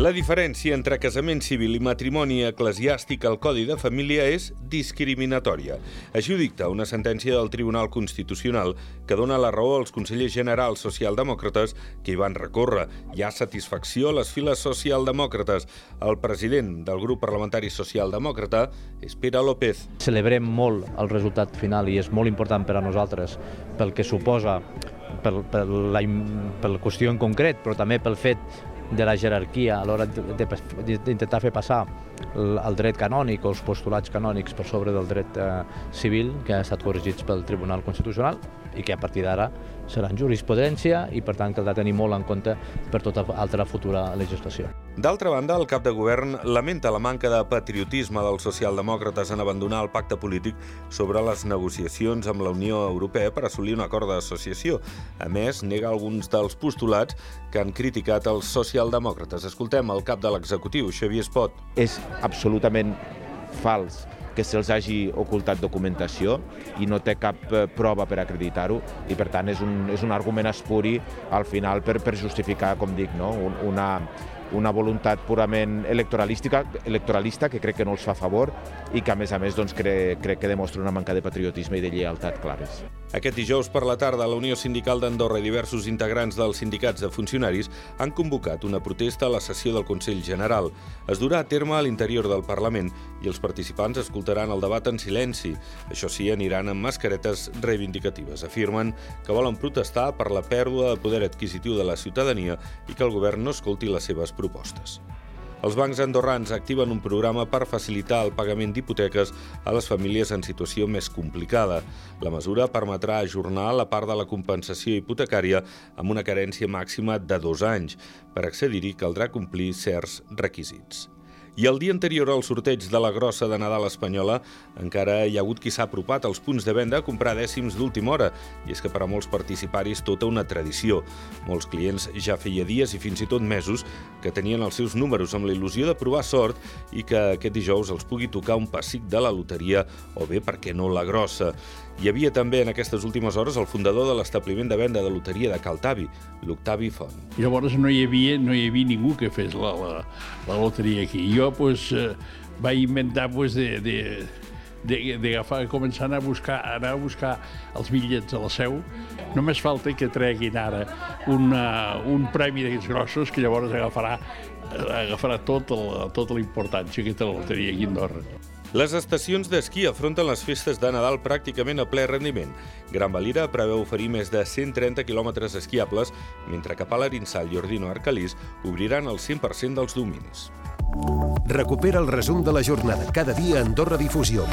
La diferència entre casament civil i matrimoni eclesiàstic al Codi de Família és discriminatòria. Així ho dicta una sentència del Tribunal Constitucional que dona la raó als consellers generals socialdemòcrates que hi van recórrer. Hi ha satisfacció a les files socialdemòcrates. El president del grup parlamentari socialdemòcrata és Pere López. Celebrem molt el resultat final i és molt important per a nosaltres pel que suposa per, per, la, per la qüestió en concret, però també pel fet de la jerarquia a l'hora d'intentar fer passar el dret canònic o els postulats canònics per sobre del dret eh, civil que ha estat corregits pel Tribunal Constitucional i que a partir d'ara seran jurisprudència i per tant caldrà tenir molt en compte per tota altra futura legislació. D'altra banda, el cap de govern lamenta la manca de patriotisme dels socialdemòcrates en abandonar el pacte polític sobre les negociacions amb la Unió Europea per assolir un acord d'associació. A més, nega alguns dels postulats que han criticat els socialdemòcrates. Escoltem el cap de l'executiu, Xavier Espot. És absolutament fals que se'ls hagi ocultat documentació i no té cap eh, prova per acreditar-ho i per tant és un, és un argument espuri al final per, per justificar, com dic, no? una, una voluntat purament electoralística, electoralista que crec que no els fa favor i que a més a més doncs, crec, crec que demostra una manca de patriotisme i de lleialtat clares. Aquest dijous per la tarda, la Unió Sindical d'Andorra i diversos integrants dels sindicats de funcionaris han convocat una protesta a la sessió del Consell General. Es durà a terme a l'interior del Parlament i els participants escoltaran el debat en silenci. Això sí, aniran amb mascaretes reivindicatives. Afirmen que volen protestar per la pèrdua de poder adquisitiu de la ciutadania i que el govern no escolti les seves propostes. Els bancs andorrans activen un programa per facilitar el pagament d'hipoteques a les famílies en situació més complicada. La mesura permetrà ajornar la part de la compensació hipotecària amb una carència màxima de dos anys. Per accedir-hi caldrà complir certs requisits. I el dia anterior al sorteig de la grossa de Nadal espanyola encara hi ha hagut qui s'ha apropat als punts de venda a comprar dècims d'última hora, i és que per a molts participaris tota una tradició. Molts clients ja feia dies i fins i tot mesos que tenien els seus números amb la il·lusió de provar sort i que aquest dijous els pugui tocar un pessic de la loteria o bé, per què no, la grossa. Hi havia també en aquestes últimes hores el fundador de l'establiment de venda de loteria de Caltavi, l'Octavi Font. Llavors no hi havia, no hi havia ningú que fes la, la, la loteria aquí. Jo pues, eh, vaig inventar pues, de, de, d'agafar, començar a anar a buscar, anar a buscar els bitllets a la seu. Només falta que treguin ara una, un premi d'aquests grossos que llavors agafarà, agafarà tot el, tota la importància que té la loteria aquí a Andorra. Les estacions d'esquí afronten les festes de Nadal pràcticament a ple rendiment. Gran Valira preveu oferir més de 130 quilòmetres esquiables, mentre que Palarinsal i Ordino Arcalís obriran el 100% dels dominis. Recupera el resum de la jornada cada dia a Difusió.